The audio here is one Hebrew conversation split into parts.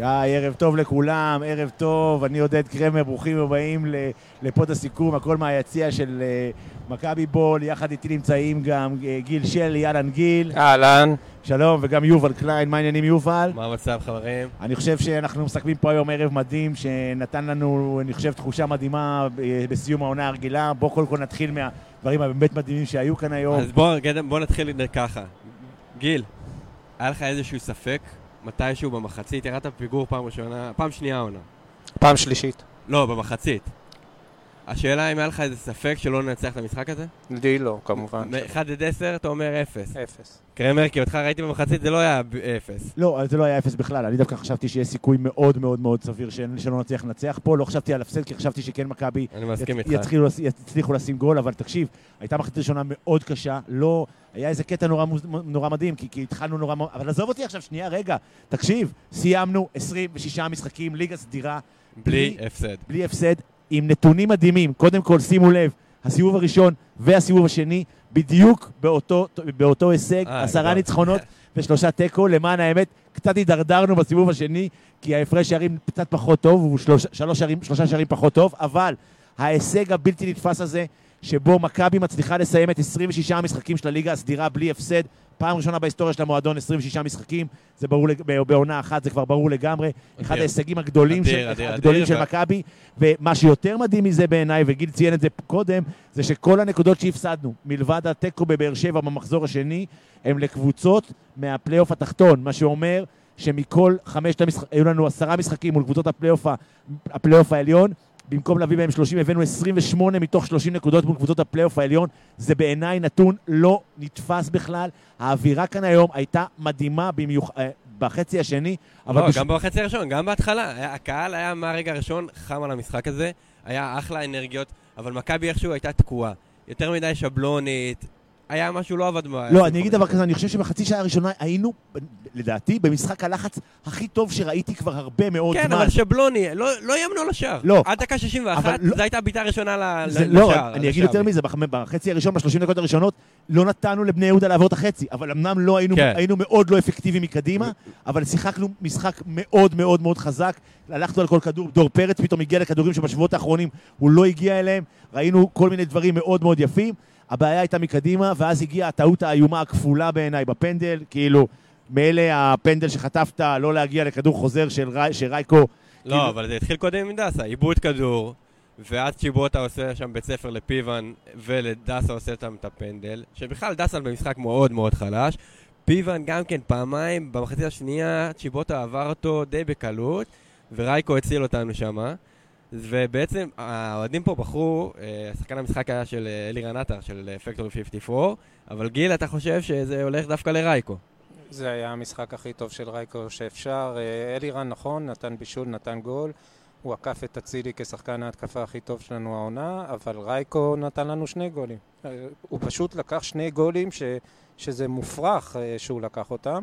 היי, ערב טוב לכולם, ערב טוב, אני עודד קרמר, ברוכים הבאים ל- לפוד הסיכום, הכל מהיציע של אה, מכבי בול, יחד איתי נמצאים גם אה, גיל שלי, אהלן גיל, אהלן. שלום, וגם יובל קליין, מה העניינים יובל? מה המצב, חברים? אני חושב שאנחנו מסכמים פה היום ערב מדהים, שנתן לנו, אני חושב, תחושה מדהימה אה, בסיום העונה הרגילה. בואו קודם כל נתחיל מהדברים הבאמת מדהימים שהיו כאן היום. אז בוא, גדם, בוא נתחיל ככה. גיל, היה לך איזשהו ספק מתישהו במחצית? ירדת בפיגור פעם ראשונה, פעם שנייה העונה. פעם שלישית. לא, במחצית. השאלה אם היה לך איזה ספק שלא ננצח את המשחק הזה? לי לא, כמובן. מ-1 עד 10 אתה אומר 0. אפס. קרמר, כי אותך ראיתי במחצית, זה לא היה 0. לא, זה לא היה אפס בכלל, אני דווקא חשבתי שיש סיכוי מאוד מאוד מאוד סביר שלא נצליח לנצח פה, לא חשבתי על הפסד, כי חשבתי שכן מכבי אני מסכים יצ- איתך. יצליחו לשים גול, אבל תקשיב, הייתה מחצית ראשונה מאוד קשה, לא... היה איזה קטע נורא, מדהים, כי, כי התחלנו נורא... אבל עזוב אותי עכשיו, שנייה, רגע, תקשיב, סיימנו 26 משחקים, ליגה סדירה, בלי הפסד. בלי הפסד, עם נתונים מדהימים. קודם כל, שימו לב, הסיבוב הראשון והסיבוב השני, בדיוק באותו, באותו הישג, אה, עשרה כבר. ניצחונות ושלושה תיקו. למען האמת, קצת הידרדרנו בסיבוב השני, כי ההפרש שערים קצת פחות טוב, הוא שלוש, שלוש שערים, שלושה שערים פחות טוב, אבל ההישג הבלתי נתפס הזה, שבו מכבי מצליחה לסיים את 26 המשחקים של הליגה הסדירה בלי הפסד, פעם ראשונה בהיסטוריה של המועדון 26 משחקים, זה ברור, בעונה אחת זה כבר ברור לגמרי, אחד אדיר. ההישגים הגדולים אדיר, של, אדיר, הגדולים של מכבי, ומה שיותר מדהים מזה בעיניי, וגיל ציין את זה קודם, זה שכל הנקודות שהפסדנו, מלבד התיקו בבאר שבע במחזור השני, הם לקבוצות מהפלייאוף התחתון, מה שאומר שמכל חמשת המשחקים, היו לנו עשרה משחקים מול קבוצות הפלייאוף העליון, במקום להביא בהם 30, הבאנו 28 מתוך 30 נקודות מול קבוצות הפלייאוף העליון. זה בעיניי נתון לא נתפס בכלל. האווירה כאן היום הייתה מדהימה במיוח... אה, בחצי השני, אבל... לא, פשוט- גם בחצי הראשון, גם בהתחלה. היה- הקהל היה מהרגע הראשון חם על המשחק הזה, היה אחלה אנרגיות, אבל מכבי איכשהו הייתה תקועה. יותר מדי שבלונית, היה משהו לא עבד ב... לא, אני אגיד דבר כזה, אני חושב שבחצי שעה הראשונה היינו, לדעתי, במשחק הלחץ הכי טוב שראיתי כבר הרבה מאוד כן, זמן. אבל שבלוני, לא לא איימנו על השער. לא. עד דקה 61, אבל לא- זו הייתה הבעיטה הראשונה ל- זה ל- לא, לשער. אני אגיד יותר לשער. מזה, בח- בחצי הראשון, בשלושים דקות הראשונות, לא נתנו לבני יהודה לעבור את החצי, אבל אמנם לא כן. היינו מאוד לא אפקטיביים מקדימה, אבל שיחקנו משחק מאוד מאוד מאוד חזק, הלכנו על כל כדור, דור פרץ פתאום הגיע לכדורים שבשבועות האחרונים הוא לא הגיע אליהם, ראינו כל מיני דברים מאוד מאוד יפים, הבעיה הייתה מקדימה, ואז הגיעה הטעות האיומה הכפולה בעיניי בפנדל, כאילו, מילא הפנדל שחטפת לא להגיע לכדור חוזר של, רי, של רייקו, כאילו- לא, אבל זה התחיל קודם עם דסה, עיבוד כדור, ואז צ'יבוטה עושה שם בית ספר לפיוון, ולדסה עושה שם את הפנדל, שבכלל דסה במשחק מאוד מאוד חלש. פיוון גם כן פעמיים, במחצית השנייה צ'יבוטה עבר אותו די בקלות, ורייקו הציל אותנו שמה. ובעצם האוהדים פה בחרו, אה, שחקן המשחק היה של אה, אלירן עטר, של פקטורי 54, אבל גיל, אתה חושב שזה הולך דווקא לרייקו. זה היה המשחק הכי טוב של רייקו שאפשר. אה, אלירן, נכון, נתן בישול, נתן גול. הוא עקף את אצילי כשחקן ההתקפה הכי טוב שלנו העונה, אבל רייקו נתן לנו שני גולים. אה, הוא פשוט לקח שני גולים ש, שזה מופרך אה, שהוא לקח אותם,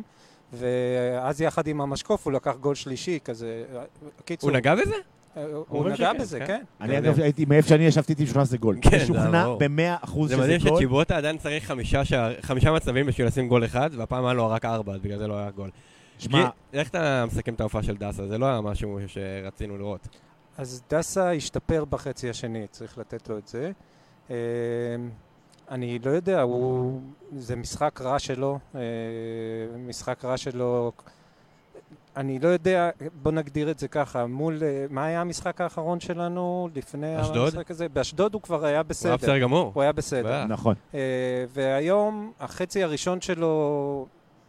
ואז יחד עם המשקוף הוא לקח גול שלישי, כזה... אה, קיצור, הוא נגע בזה? הוא נגע בזה, כן. כן. אני אגב יודע. הייתי, מאיפה שאני ישבתי הייתי משוכנע שזה גול. כן, זה משוכנע ברור. במאה אחוז זה שזה מדהים גול. שצ'יבוטה עדיין צריך חמישה, מצבים בשביל לשים גול אחד, והפעם היה לו רק ארבע, אז בגלל זה לא היה גול. שמע, איך אתה מסכם את ההופעה של דסה? זה לא היה משהו שרצינו לראות. אז דסה השתפר בחצי השני, צריך לתת לו את זה. אה, אני לא יודע, הוא... זה משחק רע שלו, אה, משחק רע שלו. אני לא יודע, בוא נגדיר את זה ככה, מול... אה, מה היה המשחק האחרון שלנו לפני אשדוד? המשחק הזה? באשדוד הוא כבר היה הוא היה בסדר. בסדר גמור. הוא היה בסדר. נכון. אה, והיום, החצי הראשון שלו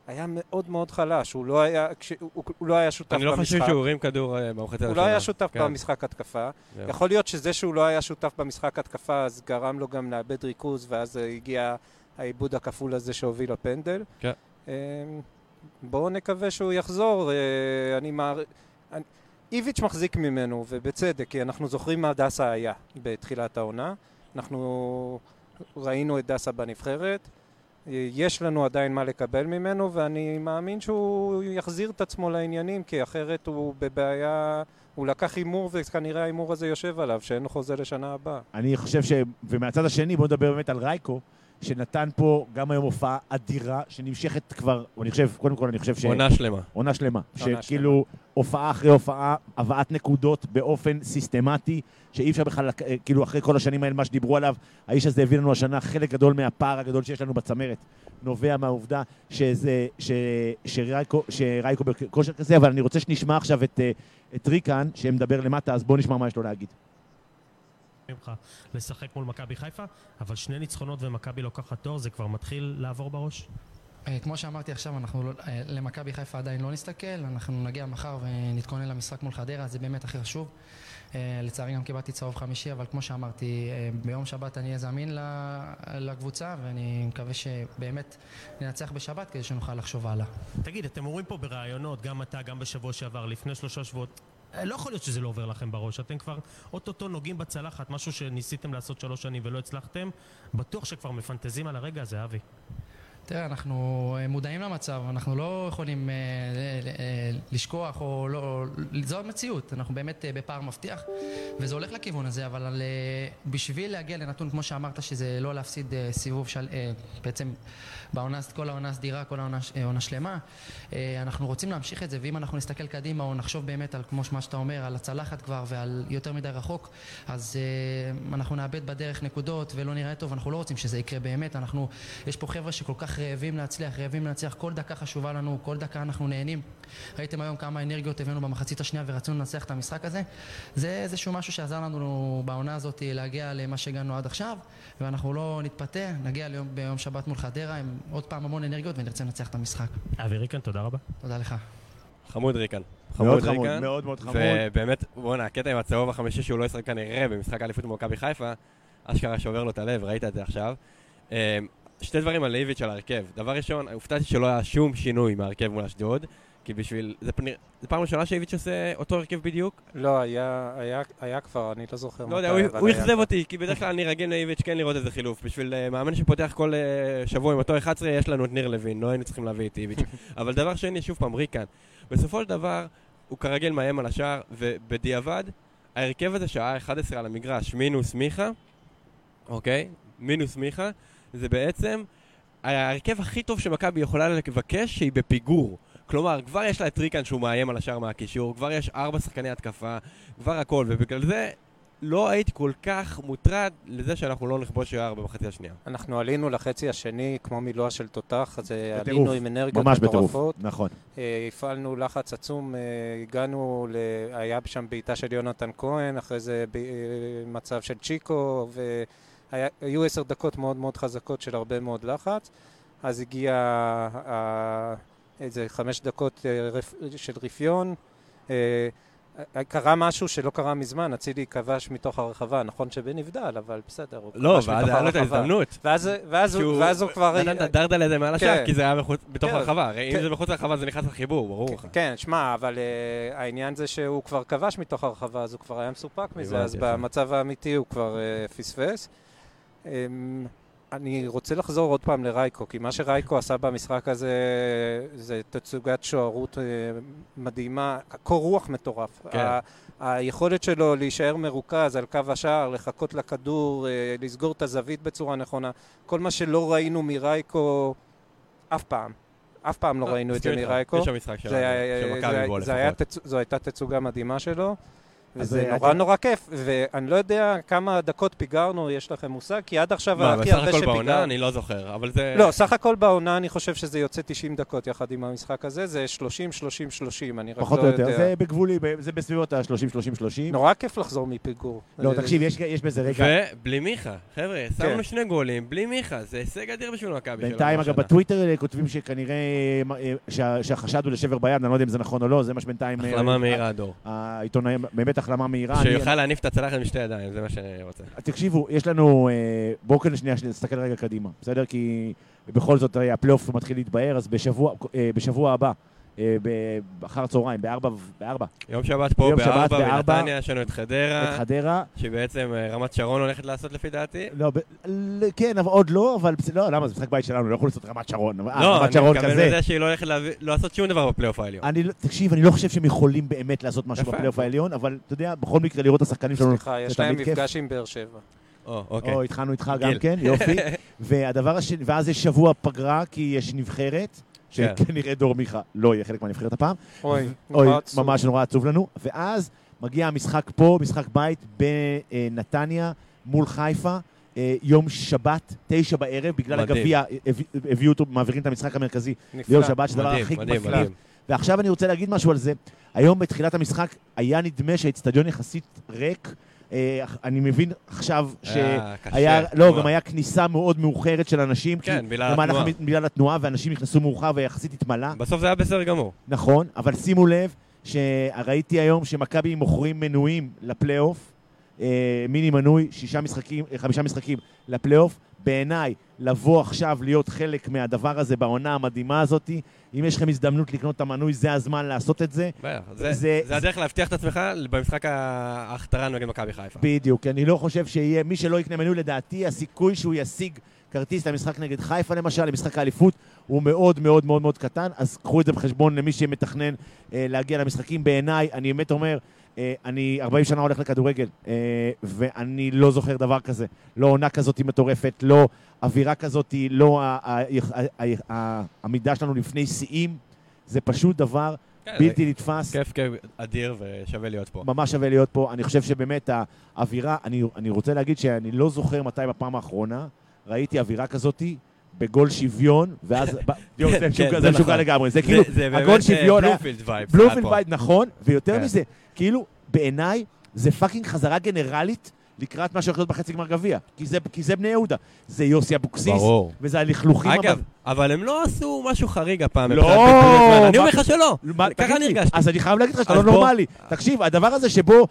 היה מאוד מאוד חלש, הוא לא היה, כש... הוא, הוא לא היה שותף אני לא במשחק. חושב שהוא הרים כדור אה, במחצית הוא הראשונה. לא היה שותף כן. במשחק התקפה. זהו. יכול להיות שזה שהוא לא היה שותף במשחק התקפה, אז גרם לו גם לאבד ריכוז, ואז הגיע העיבוד הכפול הזה שהוביל לפנדל. כן. אה, בואו נקווה שהוא יחזור. אה, אני מער... אני- איביץ' מחזיק ממנו, ובצדק, כי אנחנו זוכרים מה דסה היה בתחילת העונה. אנחנו ראינו את דסה בנבחרת. יש לנו עדיין מה לקבל ממנו, ואני מאמין שהוא יחזיר את עצמו לעניינים, כי אחרת הוא בבעיה... הוא לקח הימור, וכנראה ההימור הזה יושב עליו, שאין לו חוזה לשנה הבאה. אני חושב ש... ומהצד השני, בואו נדבר באמת על רייקו, שנתן פה גם היום הופעה אדירה, שנמשכת כבר, אני חושב, קודם כל אני חושב ש... עונה שלמה. עונה שלמה. שכאילו, הופעה אחרי הופעה, הבאת נקודות באופן סיסטמטי, שאי אפשר בכלל, אה, כאילו, אחרי כל השנים האלה, מה שדיברו עליו, האיש הזה הביא לנו השנה חלק גדול מהפער הגדול שיש לנו בצמרת. נובע מהעובדה שזה, ש, שרייקו, שרייקו בכושר כזה, אבל אני רוצה שנשמע עכשיו את, אה, את ריקן, שמדבר למטה, אז בואו נשמע מה יש לו להגיד. ממך לשחק מול מכבי חיפה, אבל שני ניצחונות ומכבי לוקחת תואר, זה כבר מתחיל לעבור בראש? אה, כמו שאמרתי עכשיו, אנחנו לא, אה, למכבי חיפה עדיין לא נסתכל, אנחנו נגיע מחר ונתכונן למשחק מול חדרה, זה באמת הכי חשוב. אה, לצערי גם קיבלתי צהוב חמישי, אבל כמו שאמרתי, ביום שבת אני אהיה זמין לקבוצה, ואני מקווה שבאמת ננצח בשבת כדי שנוכל לחשוב הלאה. תגיד, אתם אומרים פה בראיונות, גם אתה, גם בשבוע שעבר, לפני שלושה שבועות, לא יכול להיות שזה לא עובר לכם בראש. אתם כבר אוטוטו נוגעים בצלחת, משהו שניסיתם לעשות שלוש שנים ולא הצלחתם. בטוח שכבר מפנטזים על הרגע הזה, אבי. תראה, אנחנו אה, מודעים למצב, אנחנו לא יכולים אה, לשכוח או לא... זו המציאות, אנחנו באמת אה, בפער מבטיח, וזה הולך לכיוון הזה, אבל בשביל להגיע לנתון, כמו שאמרת, שזה לא להפסיד סיבוב של... בעצם בעונה, כל העונה סדירה, כל העונה עונה שלמה, אנחנו רוצים להמשיך את זה, ואם אנחנו נסתכל קדימה או נחשוב באמת על, כמו מה שאתה אומר, על הצלחת כבר ועל יותר מדי רחוק, אז אנחנו נאבד בדרך נקודות ולא נראה טוב, אנחנו לא רוצים שזה יקרה באמת, אנחנו... יש פה חבר'ה שכל כך רעבים להצליח, רעבים להצליח, כל דקה חשובה לנו, כל דקה אנחנו נהנים. ראיתם היום כמה אנרגיות הבאנו במחצית השנייה ורצינו לנצח את המשחק הזה. זה איזשהו משהו שעזר לנו בעונה הזאת להגיע למה שהגענו עד עכשיו, ואנחנו לא נתפתה, נגיע ליום, ביום שבת מול חדרה עם עוד פעם המון אנרגיות ונרצה לנצח את המשחק. אבי ריקן, תודה רבה. תודה לך. חמוד ריקן. מאוד חמוד, מאוד מאוד חמוד. ובאמת, בואנה, הקטע עם הצהוב החמישי שהוא לא ישחק כנראה במשחק האליפות במכבי חיפה, אשכרה שובר לו את הלב, ראית את זה עכשיו. שתי דברים על איביץ' על ההרכב. דבר ראשון, הופתעתי שלא היה שום שינוי מההרכב מול אשדוד, כי בשביל... זה פנ- זה פעם ראשונה שאיביץ' עושה אותו הרכב בדיוק? לא, היה, היה, היה כבר, אני לא זוכר לא יודע, הוא- אכזב. אותי, כי בדרך כלל אני רגיל לאיביץ' כן לראות איזה חילוף. בשביל אה, מאמן שפותח כל אה, שבוע עם אותו 11, יש לנו את ניר לוין, לא היינו צריכים להביא את איביץ'. אבל דבר שני, שוב פעם, ריקן. בסופו של דבר, הוא כרגיל מאיים על השער, ובדיעבד, ההרכב הזה שהיה 11 על המגרש, מינוס מיכה, אוקיי? מינוס מיכה, זה בעצם ההרכב הכי טוב שמכבי יכולה לבקש שהיא בפיגור. כלומר, כבר יש לה את ריקן שהוא מאיים על השער מהקישור, כבר יש ארבע שחקני התקפה, כבר הכל, ובגלל זה לא הייתי כל כך מוטרד לזה שאנחנו לא נכבוש שער במחצי השנייה. אנחנו עלינו לחצי השני כמו מילואה של תותח, אז אה, בטירוף, עלינו עם אנרגיות ממש בטירוף, מטורפות. נכון. אה, הפעלנו לחץ עצום, אה, הגענו, ל... היה שם בעיטה של יונתן כהן, אחרי זה ב... מצב של צ'יקו, והיו עשר דקות מאוד מאוד חזקות של הרבה מאוד לחץ. אז הגיע אה, איזה חמש דקות אה, רפ... של רפיון. אה, קרה משהו שלא קרה מזמן, אצילי כבש מתוך הרחבה, נכון שבן נבדל, אבל בסדר, הוא לא, כבש ואז מתוך היה לו את הרחבה. ההזדמנות. ואז, ואז, הוא, ואז הוא כבר... נתן את הדרדל הזה מעל השער, כן. כי זה היה מחוץ- בתוך כן. הרחבה. הרי אם כן. זה מחוץ לרחבה זה נכנס לחיבור, ברור לך. כן, שמע, אבל uh, העניין זה שהוא כבר כבש מתוך הרחבה, אז הוא כבר היה מסופק מזה, אז יפה. במצב האמיתי הוא כבר uh, פספס. Um, אני רוצה לחזור עוד פעם לרייקו, כי מה שרייקו עשה במשחק הזה זה תצוגת שוערות uh, מדהימה, קור רוח מטורף. כן. ה- היכולת שלו להישאר מרוכז על קו השער, לחכות לכדור, uh, לסגור את הזווית בצורה נכונה, כל מה שלא ראינו מרייקו אף פעם. אף פעם לא ראינו את זה. מרייקו. יש שם משחק של מכבי היה לפחות. זו הייתה תצוגה מדהימה שלו, וזה אה, נורא נורא כיף, ואני לא יודע כמה דקות פיגרנו, יש לכם מושג? כי עד עכשיו מה, הכי בסך הרבה הכל בעונה שפיגרנו... אני לא זוכר, אבל זה... לא, סך הכל בעונה אני חושב שזה יוצא 90 דקות יחד עם המשחק הזה, זה 30, 30, 30, אני רק לא פחות או יודע. יותר. זה בגבולי, זה בסביבות ה-30-30-30. נורא כיף לחזור מפיגור. לא, זה- תקשיב, יש- יש בזה רגע. ובלי מיכה, חבר'ה, כן. שמנו שני גולים, בלי מיכה, זה הישג אדיר בשביל מכבי שלנו. בינתיים, אגב. בטוויטר אה, כותבים שכנראה אה, שה- שהחשד הוא לשבר ביד, אני לא יודע אם זה נכון או לא, זה מה שבינתיים... החלמה מהירה, דור. העיתונאים, באמת החלמה מהירה. אני- שיוכל להניף את הצלחת משתי ידיים, זה מה שאני רוצה. תקשיבו, יש לנו... אה, בואו כאן שנייה נסתכל רגע קדימה, בסדר? כי בכל זאת אה, הפלייאוף מתחיל להתבהר, אז בשבוע, אה, בשבוע הבא, אחר צהריים, בארבע, בארבע, יום שבת פה יום שבת בארבע, בארבע. בנתניה יש לנו את את חדרה, חדרה. שבעצם אה, רמת שרון הולכת לעשות לפי דעתי. לא, ב- ל- כן, אבל עוד לא, אבל לא, למה? זה משחק בית שלנו, לא יכול לעשות רמת שרון. אה, לא, רמת אני שרון מתכוון כזה. לזה שהיא לא הולכת להביא- לא לעשות שום דבר בפלייאוף העליון. אני, לא- תקשיב, אני לא חושב שהם יכולים באמת לעשות משהו. בפלייאוף העליון, אבל אתה יודע, בכל מקרה לראות את השחקנים שלנו, סליחה, יש להם. מפגש עם באר שבע. או, אוקיי. או, התחלנו איתך. גם כן, יופי. והדבר השני, ואז יש שבוע פגרה, כי יש נבחרת. שכנראה דור מיכה לא יהיה חלק מהנבחרת הפעם. אוי, אוי, נורא עצוב. ממש נורא עצוב לנו. ואז מגיע המשחק פה, משחק בית בנתניה, מול חיפה, אה, יום שבת, תשע בערב, בגלל. הגביע, הביא- הביאו אותו, מעבירים את המשחק המרכזי נפלא. ליום שבת, שזה הדבר הכי. מדהים. ועכשיו אני רוצה להגיד משהו על זה. היום בתחילת המשחק היה נדמה שהאיצטדיון יחסית ריק. אה, אני מבין עכשיו קשה. שהיה, לא. גם היה כניסה מאוד מאוחרת של אנשים. כן, כי בגלל התנועה. המ- בגלל התנועה, ואנשים נכנסו מאוחר ויחסית התמלא. בסוף זה היה בסדר גמור. נכון, אבל שימו לב שראיתי היום שמכבי מוכרים מנויים לפלייאוף, אה, מיני מנוי, שישה משחקים, אה, חמישה משחקים לפלייאוף. בעיניי, לבוא עכשיו להיות חלק מהדבר הזה בעונה המדהימה הזאת, אם יש לכם הזדמנות לקנות את המנוי, זה הזמן לעשות את זה. בטח. זה- זה- זה הדרך להבטיח את עצמך במשחק ההכתרה נגד מכבי חיפה. בדיוק, אני לא חושב שיהיה, מי שלא יקנה מנוי, לדעתי, הסיכוי שהוא ישיג כרטיס למשחק נגד חיפה למשל, למשחק האליפות, הוא מאוד מאוד מאוד מאוד קטן, אז קחו את זה בחשבון למי שמתכנן אה, להגיע למשחקים. בעיניי, אני באמת אומר, אה, אני 40 שנה הולך לכדורגל, אה, ואני לא זוכר דבר כזה. לא עונה כזאת מטורפת, לא אווירה כזאת, לא העמידה שלנו לפני שיאים. זה פשוט דבר כן, בלתי נתפס. כיף כיף אדיר ושווה להיות פה. ממש שווה להיות פה. אני חושב שבאמת האווירה, אני, אני רוצה להגיד שאני לא זוכר מתי בפעם האחרונה ראיתי אווירה כזאתי בגול שוויון, ואז... יואו, זה כן, משוגע- זה זה משוגע נכון. לגמרי. זה כאילו, זה באמת הגול שוויון היה... בלומפילד vibe. בלומפילד vibe, נכון, ויותר כן. מזה, כאילו, בעיניי, זה fucking חזרה גנרלית לקראת מה שהולך להיות בחצי גמר גביע. כי זה- זה בני יהודה. זה יוסי אבוקסיס. וזה הלכלוכים... אגב, אבל הם לא עשו משהו חריג הפעם. לא. אני מה- אומר לך שלא. מה, ככה אני הרגשתי. אז אני חייב להגיד לך שאתה לא נורמלי. תקשיב, הדבר הזה שבו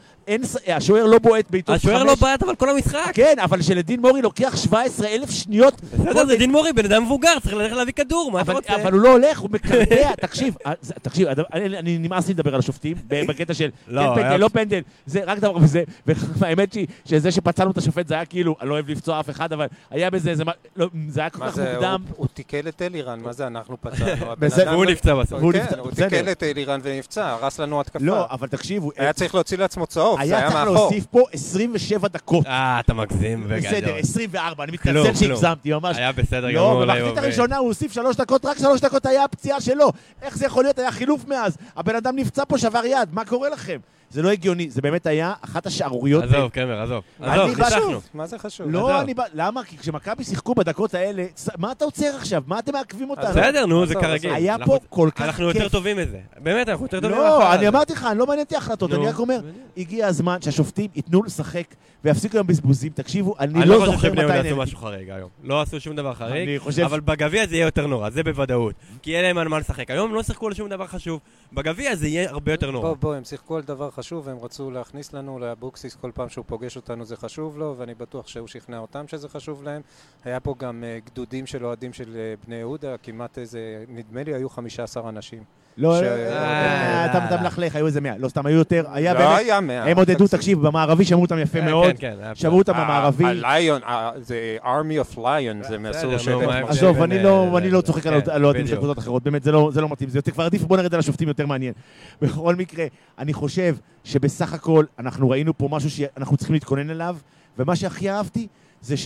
השוער לא בועט בעיטות השוער חמש- לא בעט אבל כל המשחק. כן, אבל שלדין מורי לוקח 17 אלף שניות. בסדר, זה דין מורי, בן אדם מבוגר, צריך ללכת להביא כדור, מה אתה אבל, רוצה? אבל הוא לא הולך, הוא מקרטע. תקשיב, אה, תקשיב, אני, אני נמאס לי לדבר על השופטים, בקטע של לא, כן פנדל, לא פנדל, זה רק דבר וזה, והאמת היא שזה שפצענו את השופט זה היה כאילו, אני לא אוהב לפצוע אף אחד, אבל היה בזה איזה, לא, זה היה כל כך מוקדם. הוא- הוא תיקל את אלירן, מה זה אנחנו פצענו? והוא נפצע בסוף. כן, הוא. תיקל את אלירן ונפצע, הרס לנו התקפה. לא, אבל תקשיבו, היה צריך להוציא לעצמו צהוב, זה היה היה צריך מאחור. להוסיף פה 27 דקות. אה, אתה מגזים בגדול. בסדר, 24, אני מתנצל. שהגזמתי, ממש. היה בסדר לא, גמור. במחצית ליובל. הראשונה הוא הוסיף שלוש דקות, רק שלוש דקות היה הפציעה שלו. איך זה יכול להיות? היה חילוף מאז. הבן אדם נפצע פה, שבר יד, מה קורה לכם? זה לא הגיוני, זה באמת היה אחת השערוריות. עזוב, קמר, עזוב. אני עזוב, ניצחנו. מה זה חשוב? לא. אני בא... למה? כי כשמכבי שיחקו בדקות האלה, מה אתה עוצר עכשיו? מה אתם מעכבים אותנו? בסדר, נו, זה כרגיל. היה פה כל כך אנחנו יותר כיף. טובים מזה. באמת, אנחנו יותר טובים לא, אני. אמרתי לך, אני לא מעניין אותי ההחלטות, נו, אני רק אומר. הגיע הזמן שהשופטים ייתנו לשחק ויפסיקו עם בזבוזים. תקשיבו, אני אני לא לא חושב זוכר שבני מתי יהודה עשו. משהו חריג היום. לא עשו שום דבר חריג, אני חושב... אבל בגביע זה יהיה יותר נורא, זה בוודאות. כי אין להם על מה לשחק. היום לא שיחקו על שום דבר חשוב. בגביע זה יהיה הרבה יותר נורא. בוא, בוא, הם שיחקו על דבר חשוב, והם רצו להכניס לנו לאבוקסיס כל פעם שהוא פוגש אותנו זה חשוב לו, ואני בטוח שהוא שכנע אותם שזה חשוב להם. היה פה גם אה, גדודים של אוהדים של אה, בני יהודה, כמעט איזה, נדמה לי היו 15 אנשים. לא, ש- אה, אתה מלכלך, היו איזה 100. לא, סתם היו יותר. היה לא באמת... היה 100. הם עודדו, תקשיב. במערבי שמעו אותם יפה כן, מאוד. כן, כן, שמעו אותם ה- במערבי. הליון, זה army of lion, זה בסדר, מהסוג נו, של... מה ההבדל עזוב, אני אה, לא, לא צוחק על אוהדים של. קבוצות אחרות, באמת, זה לא לא מתאים. זה יותר כבר עדיף, בוא נרד על השופטים, יותר מעניין. בכל מקרה, אני חושב שבסך הכל אנחנו ראינו פה משהו שאנחנו צריכים להתכונן אליו, ומה שהכי אהבתי זה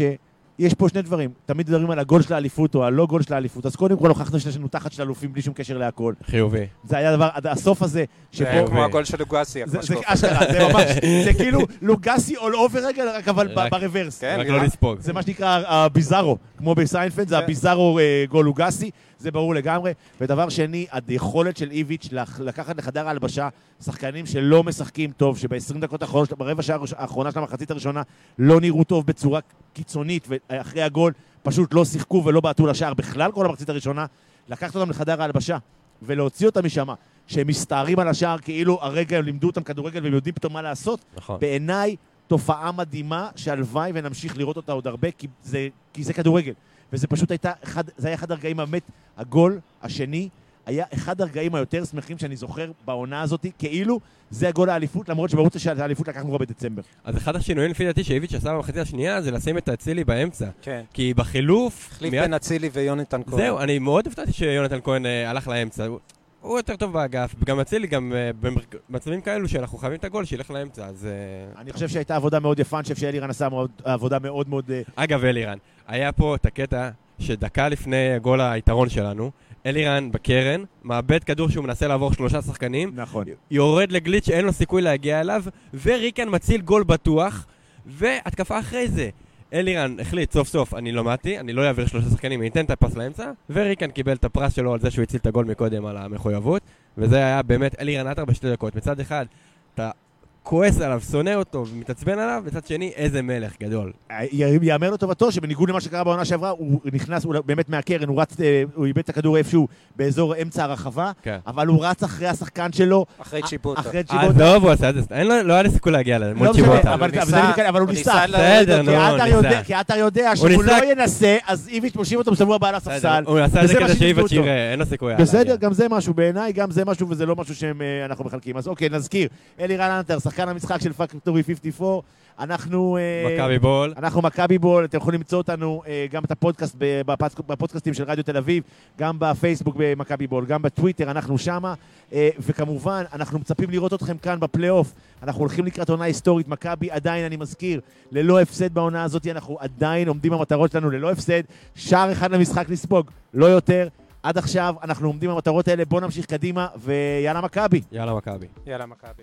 שיש פה שני דברים. תמיד מדברים על הגול של האליפות או הלא גול של האליפות, אז קודם כל הוכחנו שיש לנו תחת של אלופים בלי שום קשר להכל. חיובי. זה היה דבר, הסוף הזה, זה שבו... כמו הגול של לוגסיה, זה זה. אשכרה, זה ממש, זה כאילו לוגסי all over רגע, רק אבל ברוורס. כן, רק נראה- לא לספוג. זה מה שנקרא הביזארו, כמו בסיינפלד, זה כן. הביזארו אה, גול לוגסי, זה ברור לגמרי. ודבר שני, היכולת של איביץ' לקחת לחדר ההלבשה שחקנים שלא משחקים טוב, שב-20 דקות האחרונות, ברבע שעה האחרונה של המחצית הראשונה, לא נראו טוב בצורה קיצונית, ואחרי הגול פשוט לא שיחקו ולא בעטו לשער בכלל כל המחצית הראשונה, לקחת אותם לחדר ההלבשה ולהוציא אותם משם, שהם מסתערים על השער כאילו הרגע הם לימדו אותם כדורגל והם יודעים פתאום מה לעשות, נכון. בעיניי תופעה מדהימה שהלוואי ונמשיך לראות אותה עוד הרבה, כי זה, כי זה כדורגל. וזה פשוט הייתה, אחד, זה היה אחד הרגעים, באמת, הגול השני היה אחד הרגעים היותר שמחים שאני זוכר בעונה הזאת, כאילו זה הגול האליפות, למרות שברוץ של האליפות לקחנו כבר בדצמבר. אז אחד השינויים לפי דעתי שאיביץ' עשה במחצית השנייה זה לשים את אצילי באמצע. כן. כי בחילוף... החליף מיד- בין אצילי ויונתן כהן. זהו, אני מאוד הופתעתי שיונתן כהן אה, הלך לאמצע. הוא- הוא יותר טוב באגף, גם אצילי גם אה, במצבים כאלו שאנחנו חייבים את הגול, שילך לאמצע, אז... אה, אני חושב שהייתה עבודה מאוד יפה, אני חושב שאלירן עשה מאוד- עבודה מאוד מאוד... אה, אגב, אלירן, היה פה את הקטע שדקה לפני גול היתרון שלנו, אלירן בקרן, מאבד כדור שהוא מנסה לעבור שלושה שחקנים, נכון. יורד לגליץ' שאין לו סיכוי להגיע אליו, וריקן מציל גול בטוח, והתקפה אחרי זה. אלירן החליט סוף סוף, אני לא מעטי, אני לא אעביר שלושה שחקנים, אני אתן את הפס לאמצע, וריקן קיבל את הפרס שלו על זה שהוא הציל את הגול מקודם על המחויבות, וזה היה באמת אלירן עטר בשתי דקות. מצד אחד, אתה כועס עליו, שונא אותו ומתעצבן עליו, מצד שני, איזה מלך גדול. ייאמר לטובתו שבניגוד למה שקרה בעונה שעברה, הוא נכנס הוא באמת מהקרן, הוא רץ, אה, הוא איבד את הכדור איפשהו באזור אמצע הרחבה, כן. אבל הוא רץ אחרי השחקן שלו, אחרי צ'יבוטה. אחרי צ'יבוטה. עזוב, הוא עשה את זה, אין לו, לא היה לי סיכוי להגיע לזה, מול לא משנה, צ'יבוטה. אבל הוא אבל הוא הוא ניסה. בסדר. נו, כי עטר ניסה. יודע- כי עטר יודע שאם הוא ניסה- לא ינסה, אז איביץ' מושיב אותו בשבוע הבא על הספסל. בסדר, הוא עשה את זה כדי אותו. יראה, אין לו סיכוי. בסדר. גם זה משהו בעיניי, גם זה משהו וזה לא משהו שאנחנו מחלקים. אז אוקיי, נזכיר, אלירן אנטר, שחקן המשחק של פקטורי 54, אנחנו... אה, מכבי בול. אנחנו מכבי בול, אתם יכולים למצוא אותנו אה, גם את הפודקאסט בפודקאסטים של רדיו תל אביב, גם בפייסבוק במכבי בול, גם בטוויטר, אנחנו שמה, אה, וכמובן, אנחנו מצפים לראות אתכם כאן בפלייאוף. אנחנו הולכים לקראת עונה היסטורית, מכבי עדיין, אני מזכיר, ללא הפסד בעונה הזאת, אנחנו עדיין עומדים במטרות שלנו ללא הפסד, שער אחד למשחק לספוג, לא יותר. עד עכשיו אנחנו עומדים במטרות האלה, בואו נמשיך קדימה, ויאללה מכבי. יאללה מכבי. יאללה, מכבי.